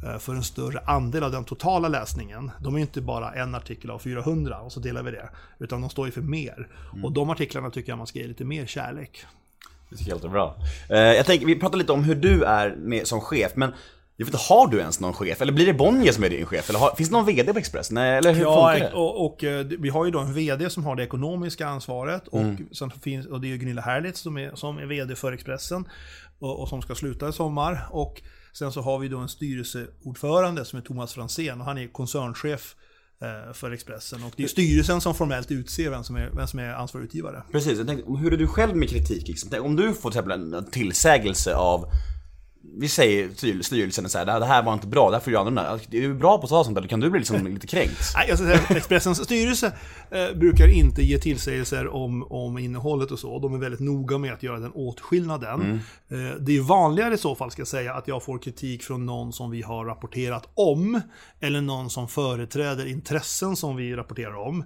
eh, för en större andel av den totala läsningen. De är inte bara en artikel av 400 och så delar vi det. Utan de står ju för mer. Och de artiklarna tycker jag man ska ge lite mer kärlek. Det tycker jag låter bra. Eh, jag tänker, vi pratar lite om hur du är med, som chef, men jag vet inte, har du ens någon chef? Eller blir det Bonnier som är din chef? Eller har, finns det någon VD på Express? Nej, eller hur Ja, funkar det? och, och eh, vi har ju då en VD som har det ekonomiska ansvaret och, Mm. sen finns, och det är ju Gunilla Herlitz som är, som är VD för Expressen och, och som ska sluta i sommar. Och sen så har vi då en styrelseordförande som är Thomas Fransén och han är koncernchef Eh, för Expressen. Och det är styrelsen som formellt utser vem som är, vem som är ansvarig utgivare. Precis, jag tänkte, hur är du själv med kritik? Liksom? Om du får till exempel en tillsägelse av vi säger styr- styrelsen så här, det här- det här var inte bra, därför gör jag annorlunda. Är du bra på att ta sånt där? Kan du bli liksom lite kränkt? Nej, jag säga, Expressens styrelse eh, brukar inte ge tillsägelser om, om innehållet och så. De är väldigt noga med att göra den åtskillnaden. Eh, det är vanligare i så fall, ska jag säga, att jag får kritik från någon som vi har rapporterat om. Eller någon som företräder intressen som vi rapporterar om.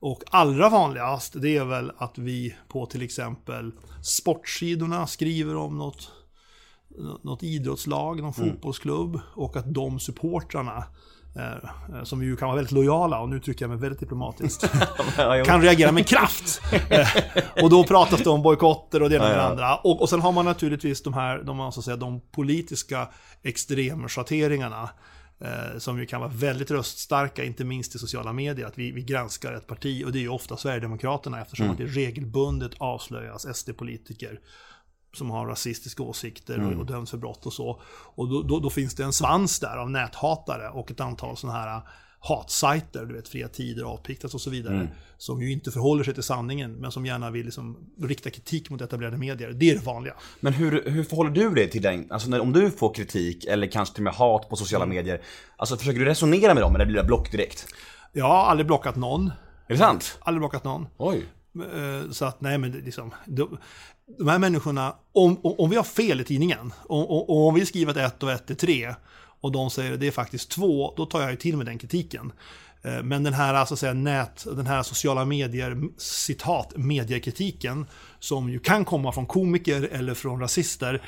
Och allra vanligast, det är väl att vi på till exempel sportsidorna skriver om något något idrottslag, någon fotbollsklubb och att de supportrarna eh, som ju kan vara väldigt lojala, och nu trycker jag mig väldigt diplomatiskt, (laughs) kan reagera med kraft. Eh, och då pratas det om bojkotter och det ena med det andra. Och, och sen har man naturligtvis de här, de, så att säga, de politiska extremschatteringarna. Eh, som ju kan vara väldigt röststarka, inte minst i sociala medier, att vi, vi granskar ett parti och det är ju ofta Sverigedemokraterna eftersom att det regelbundet avslöjas SD-politiker som har rasistiska åsikter och, och döms för brott och så. Och då, då, då finns det en svans där av näthatare och ett antal sådana här äh, hatsajter, du vet fria tider, avpiktas och så vidare. Som ju inte förhåller sig till sanningen, men som gärna vill liksom rikta kritik mot etablerade medier. Det är det vanliga. Men hur, hur förhåller du dig till den? Alltså när, om du får kritik eller kanske till och med hat på sociala medier. Alltså försöker du resonera med dem eller blir det block direkt? Jag har aldrig blockat någon. Är det sant? Aldrig blockat någon. Oj. Eh, så att nej men liksom, de, de här människorna, om, om, vi har fel i tidningen, och, och, om vi skriver att ett och ett är tre, och de säger att det är faktiskt två, då tar jag ju till med den kritiken. Eh, men den här, alltså, säga, nät, den här sociala medier, citat, mediekritiken, som ju kan komma från komiker eller från rasister,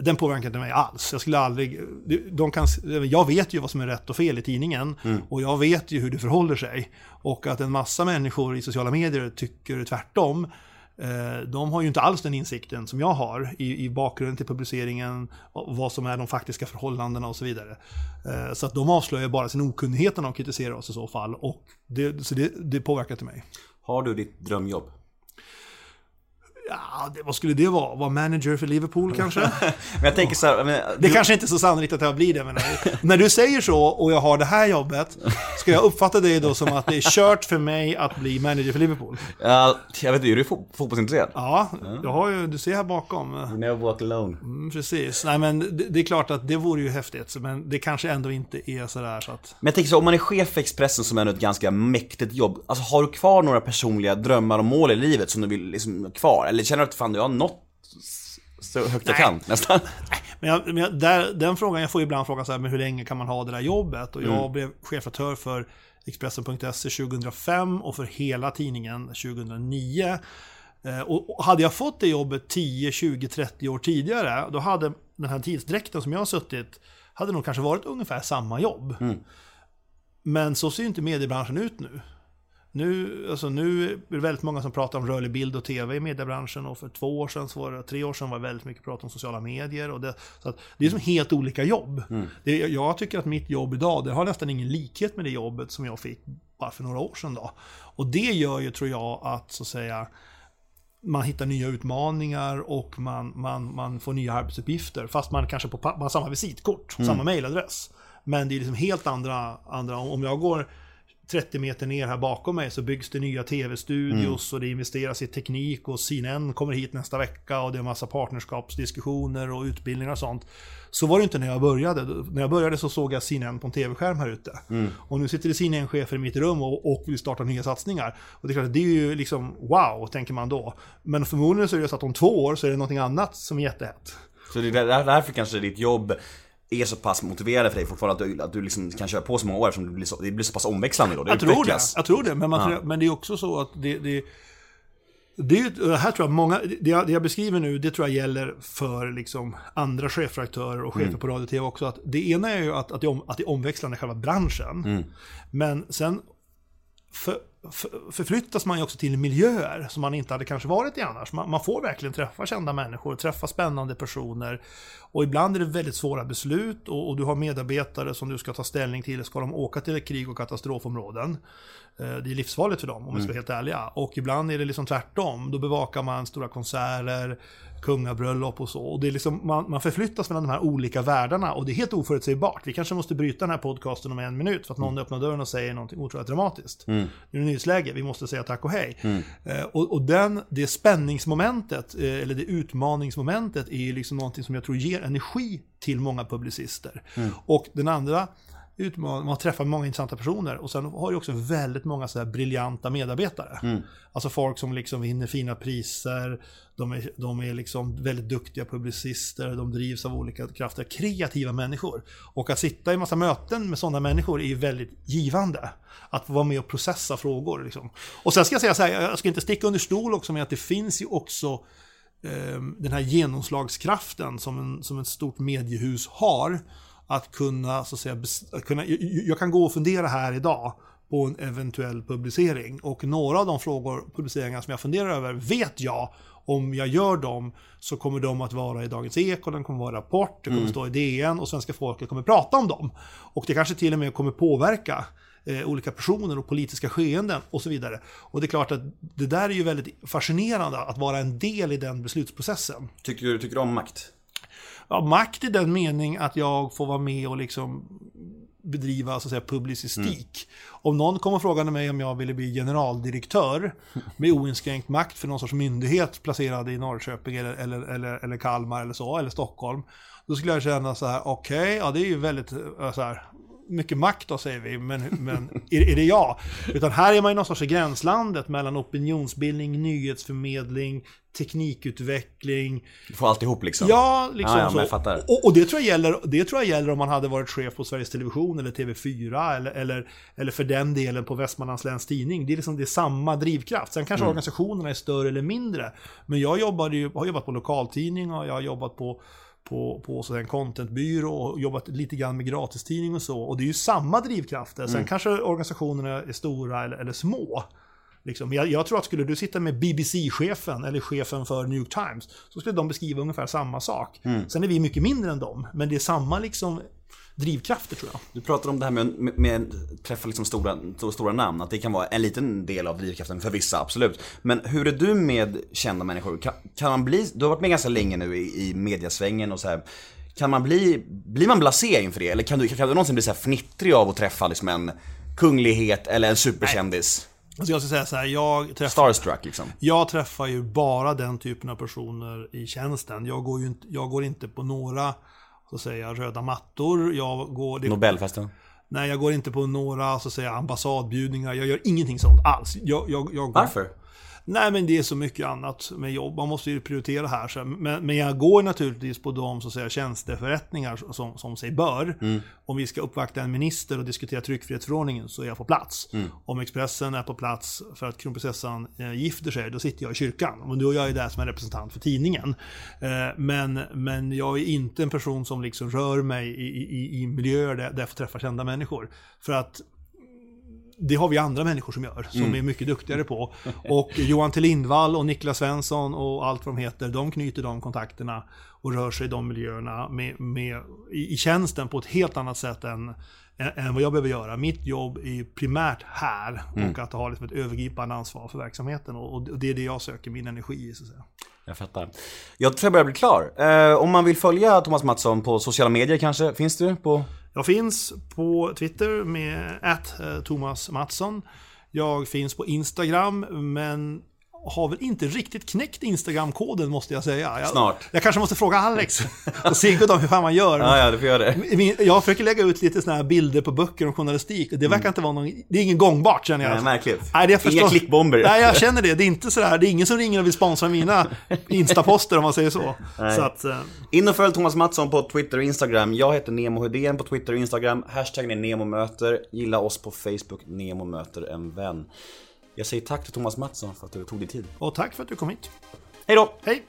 den påverkar inte mig alls. Jag skulle aldrig... De kan, jag vet ju vad som är rätt och fel i tidningen. Och jag vet ju hur det förhåller sig. Och att en massa människor i sociala medier tycker tvärtom. eh, De har ju inte alls den insikten som jag har i, i bakgrunden till publiceringen, vad som är de faktiska förhållandena och så vidare. Eh, Så att de avslöjar bara sin okunnighet när de kritiserar oss i så fall. Och det, så det, det påverkar inte mig. Har du ditt drömjobb? Ja, det, vad skulle det vara? Vara manager för Liverpool kanske? (laughs) Men jag tänker så här, men, Det kanske inte är så sannolikt att jag blir det, men när du säger så och jag har det här jobbet, ska jag uppfatta det då som att det är kört för mig att bli manager för Liverpool? Ja, jag vet inte, är du fo- fotbollsintresserad? Ja, jag har ju, du ser här bakom. Never walk alone. Mm, precis. Nej men det, det är klart att det vore ju häftigt, men det kanske ändå inte är sådär så att... Men jag tänker så, om man är chef för Expressen som är ett ganska mäktigt jobb, alltså har du kvar några personliga drömmar och mål i livet som du vill liksom ha kvar? Eller känner du att fan, du har nått så högt jag kan nästan? Men, jag, men jag, där, den frågan, jag får ibland frågan så här, men hur länge kan man ha det där jobbet? Och jag blev chefredaktör för Expressen.se 2005 och för hela tidningen 2009. Eh, Och hade jag fått det jobbet 10, 20, 30 år tidigare, då hade den här tidsdräkten som jag har suttit, hade nog kanske varit ungefär samma jobb. Men så ser ju inte mediebranschen ut nu. Nu, alltså nu är det väldigt många som pratar om rörlig bild och tv i mediebranschen och för två år sedan, så var det, tre år sedan var det väldigt mycket prat om sociala medier. Och det, så att det är som helt olika jobb. Det, jag tycker att mitt jobb idag, det har nästan ingen likhet med det jobbet som jag fick bara för några år sedan. Då. Och det gör ju, tror jag, att så att säga man hittar nya utmaningar och man, man, man får nya arbetsuppgifter. Fast man kanske på, man har samma visitkort, samma mailadress. Men det är liksom helt andra, andra, om jag går 30 meter ner här bakom mig så byggs det nya tv-studios och det investeras i teknik och CNN kommer hit nästa vecka och det är en massa partnerskapsdiskussioner och utbildningar och sånt. Så var det inte när jag började. När jag började så såg jag CNN på en tv-skärm här ute. Och nu sitter det CNN-chefer i mitt rum och, och vill starta nya satsningar. Och det är klart, det är ju liksom wow, tänker man då. Men förmodligen så är det så att om två år så är det någonting annat som är jättehett. Så det är där- därför kanske ditt jobb är så pass motiverande för dig fortfarande att du, att du liksom kan köra på så många år eftersom det blir så, det blir så pass omväxlande då. Det Jag tror det. Jag tror det. Men, man, men det är också så att det... det det, är här tror jag många, det jag, det jag beskriver nu, det tror jag gäller för liksom andra chefredaktörer och chefer på radio och tv också. Att det ena är ju att, att, det, om, att det omväxlande själva branschen. Men sen, för för, förflyttas man ju också till miljöer som man inte hade kanske varit i annars. Man, man får verkligen träffa kända människor, träffa spännande personer. Och ibland är det väldigt svåra beslut och, och du har medarbetare som du ska ta ställning till. Ska de åka till krig och katastrofområden? Eh, Det är livsfarligt för dem om vi ska vara helt ärliga. Och ibland är det liksom tvärtom. Då bevakar man stora konserter, kungabröllop och så. Och det är liksom, man, man förflyttas mellan de här olika världarna och det är helt oförutsägbart. Vi kanske måste bryta den här podcasten om en minut för att någon öppnar dörren och säger någonting otroligt dramatiskt. Nu är det nyhetsläge, vi måste säga tack och hej. Eh, och och den, det spänningsmomentet, eh, eller det utmaningsmomentet, är ju liksom någonting som jag tror ger energi till många publicister. Och den andra utmaning, man träffar många intressanta personer och sen har du också väldigt många så här briljanta medarbetare. Alltså folk som liksom vinner fina priser, de är, de är liksom väldigt duktiga publicister, de drivs av olika krafter, kreativa människor. Och att sitta i massa möten med sådana människor är ju väldigt givande. Att vara med och processa frågor. Liksom. Och sen ska jag säga så här, jag ska inte sticka under stol också med att det finns ju också eh, den här genomslagskraften som, en, som ett stort mediehus har. Att kunna, så att säga, att kunna jag, kan gå och fundera här idag på en eventuell publicering. Och några av de frågor, publiceringar som jag funderar över vet jag om jag gör dem så kommer de att vara i Dagens Eko, den kommer vara Rapport, det kommer stå i DN och svenska folket kommer prata om dem. Och det kanske till och med kommer påverka eh, olika personer och politiska skeenden och så vidare. Och det är klart att det där är ju väldigt fascinerande att vara en del i den beslutsprocessen. Tycker du tycker du om makt? Ja, makt i den mening att jag får vara med och liksom bedriva så att säga, publicistik. Om någon kommer och frågar mig om jag ville bli generaldirektör med oinskränkt makt för någon sorts myndighet placerad i Norrköping eller, eller, eller, eller Kalmar eller så, eller Stockholm. Då skulle jag känna så här, okej, ja det är ju väldigt eh, så här, mycket makt då säger vi, men, men är, är det jag? Utan här är man i någon sorts i gränslandet mellan opinionsbildning, nyhetsförmedling, teknikutveckling, Du får alltihop liksom? Ja, liksom ja, ja, så. Och, och det, tror jag gäller, det tror jag gäller om man hade varit chef på Sveriges Television eller TV4 eller, eller, eller för den delen på Västmanlands Läns Tidning. Det är, liksom, det är samma drivkraft. Sen Mm. kanske organisationerna är större eller mindre. Men jag jobbade ju, har jobbat på lokaltidning och jag har jobbat på på, på en contentbyrå och jobbat lite grann med gratistidning och så. Och det är ju samma drivkrafter. Sen Mm. kanske organisationerna är stora eller, eller små. Liksom. Jag, jag tror att skulle du sitta med BBC-chefen eller chefen för New York Times så skulle de beskriva ungefär samma sak. Mm. Sen är vi mycket mindre än dem, men det är samma liksom drivkrafter tror jag. Du pratar om det här med, med, med att träffa liksom stora, stora, namn, att det kan vara en liten del av drivkraften för vissa, absolut. Men hur är du med kända människor? Kan, kan man bli, du har varit med ganska länge nu i, i mediasvängen och så här. Kan man bli, blir man blasé inför det? Eller kan du, kan du någonsin bli så här fnittrig av att träffa liksom en kunglighet eller en superkändis? Alltså jag ska säga så här, jag träffar, Starstruck liksom. jag träffar ju bara den typen av personer i tjänsten. Jag går ju inte, jag går inte på några så att säga, röda mattor. Jag går, det, Nobelfesten. nej, jag går inte på några så säga, ambassadbjudningar. Jag gör ingenting sånt alls. Jag, jag, jag går, Varför? Nej, men det är så mycket annat med jobb. Man måste ju prioritera här. Så, men, men jag går naturligtvis på de så att säga, tjänsteförrättningar som, som sig bör. Om vi ska uppvakta en minister och diskutera tryckfrihetsförordningen så är jag på plats. Om Expressen är på plats för att kronprinsessan eh, gifter sig, då sitter jag i kyrkan. Och då är jag ju där som en representant för tidningen. Eh, men, men jag är inte en person som liksom rör mig i, i, i miljöer där, där jag får träffa kända människor. För att det har vi andra människor som gör, som är mycket duktigare på. Och Johan T Lindvall och Niklas Svensson och allt vad de heter, de knyter de kontakterna och rör sig i de miljöerna med, med, i, i tjänsten på ett helt annat sätt än, än, vad jag behöver göra. Mitt jobb är primärt här och att ha liksom ett övergripande ansvar för verksamheten. Och, och det är det jag söker min energi i. Så att säga. Jag fattar. Jag tror jag börjar bli klar. Eh, om man vill följa Thomas Mattsson på sociala medier kanske, finns du på? Jag finns på Twitter med att eh, Thomas Mattsson. Jag finns på Instagram, men har väl inte riktigt knäckt Instagram-koden måste jag säga. Jag, Snart. Jag kanske måste fråga Alex och Sigurd om hur fan man gör. (laughs) Ja, ja, du får göra det. Jag försöker lägga ut lite såna här bilder på böcker om journalistik det verkar inte vara någon, det är ingen gångbart känner jag. Nej, märkligt. Nej, det är Inga förstås, klickbomber. Nej, jag känner det. Det är inte sådär, det är ingen som ringer och vill sponsra mina (laughs) instaposter om man säger så. Så att, eh, In och följ Thomas Mattsson på Twitter och Instagram. Jag heter Nemo Hedén på Twitter och Instagram. Hashtaggen är NEMOMÖTER. Gilla oss på Facebook, Nemo möter en vän. Jag säger tack till Thomas Mattsson för att du tog dig tid. Och tack för att du kom hit. Hej då! Hej!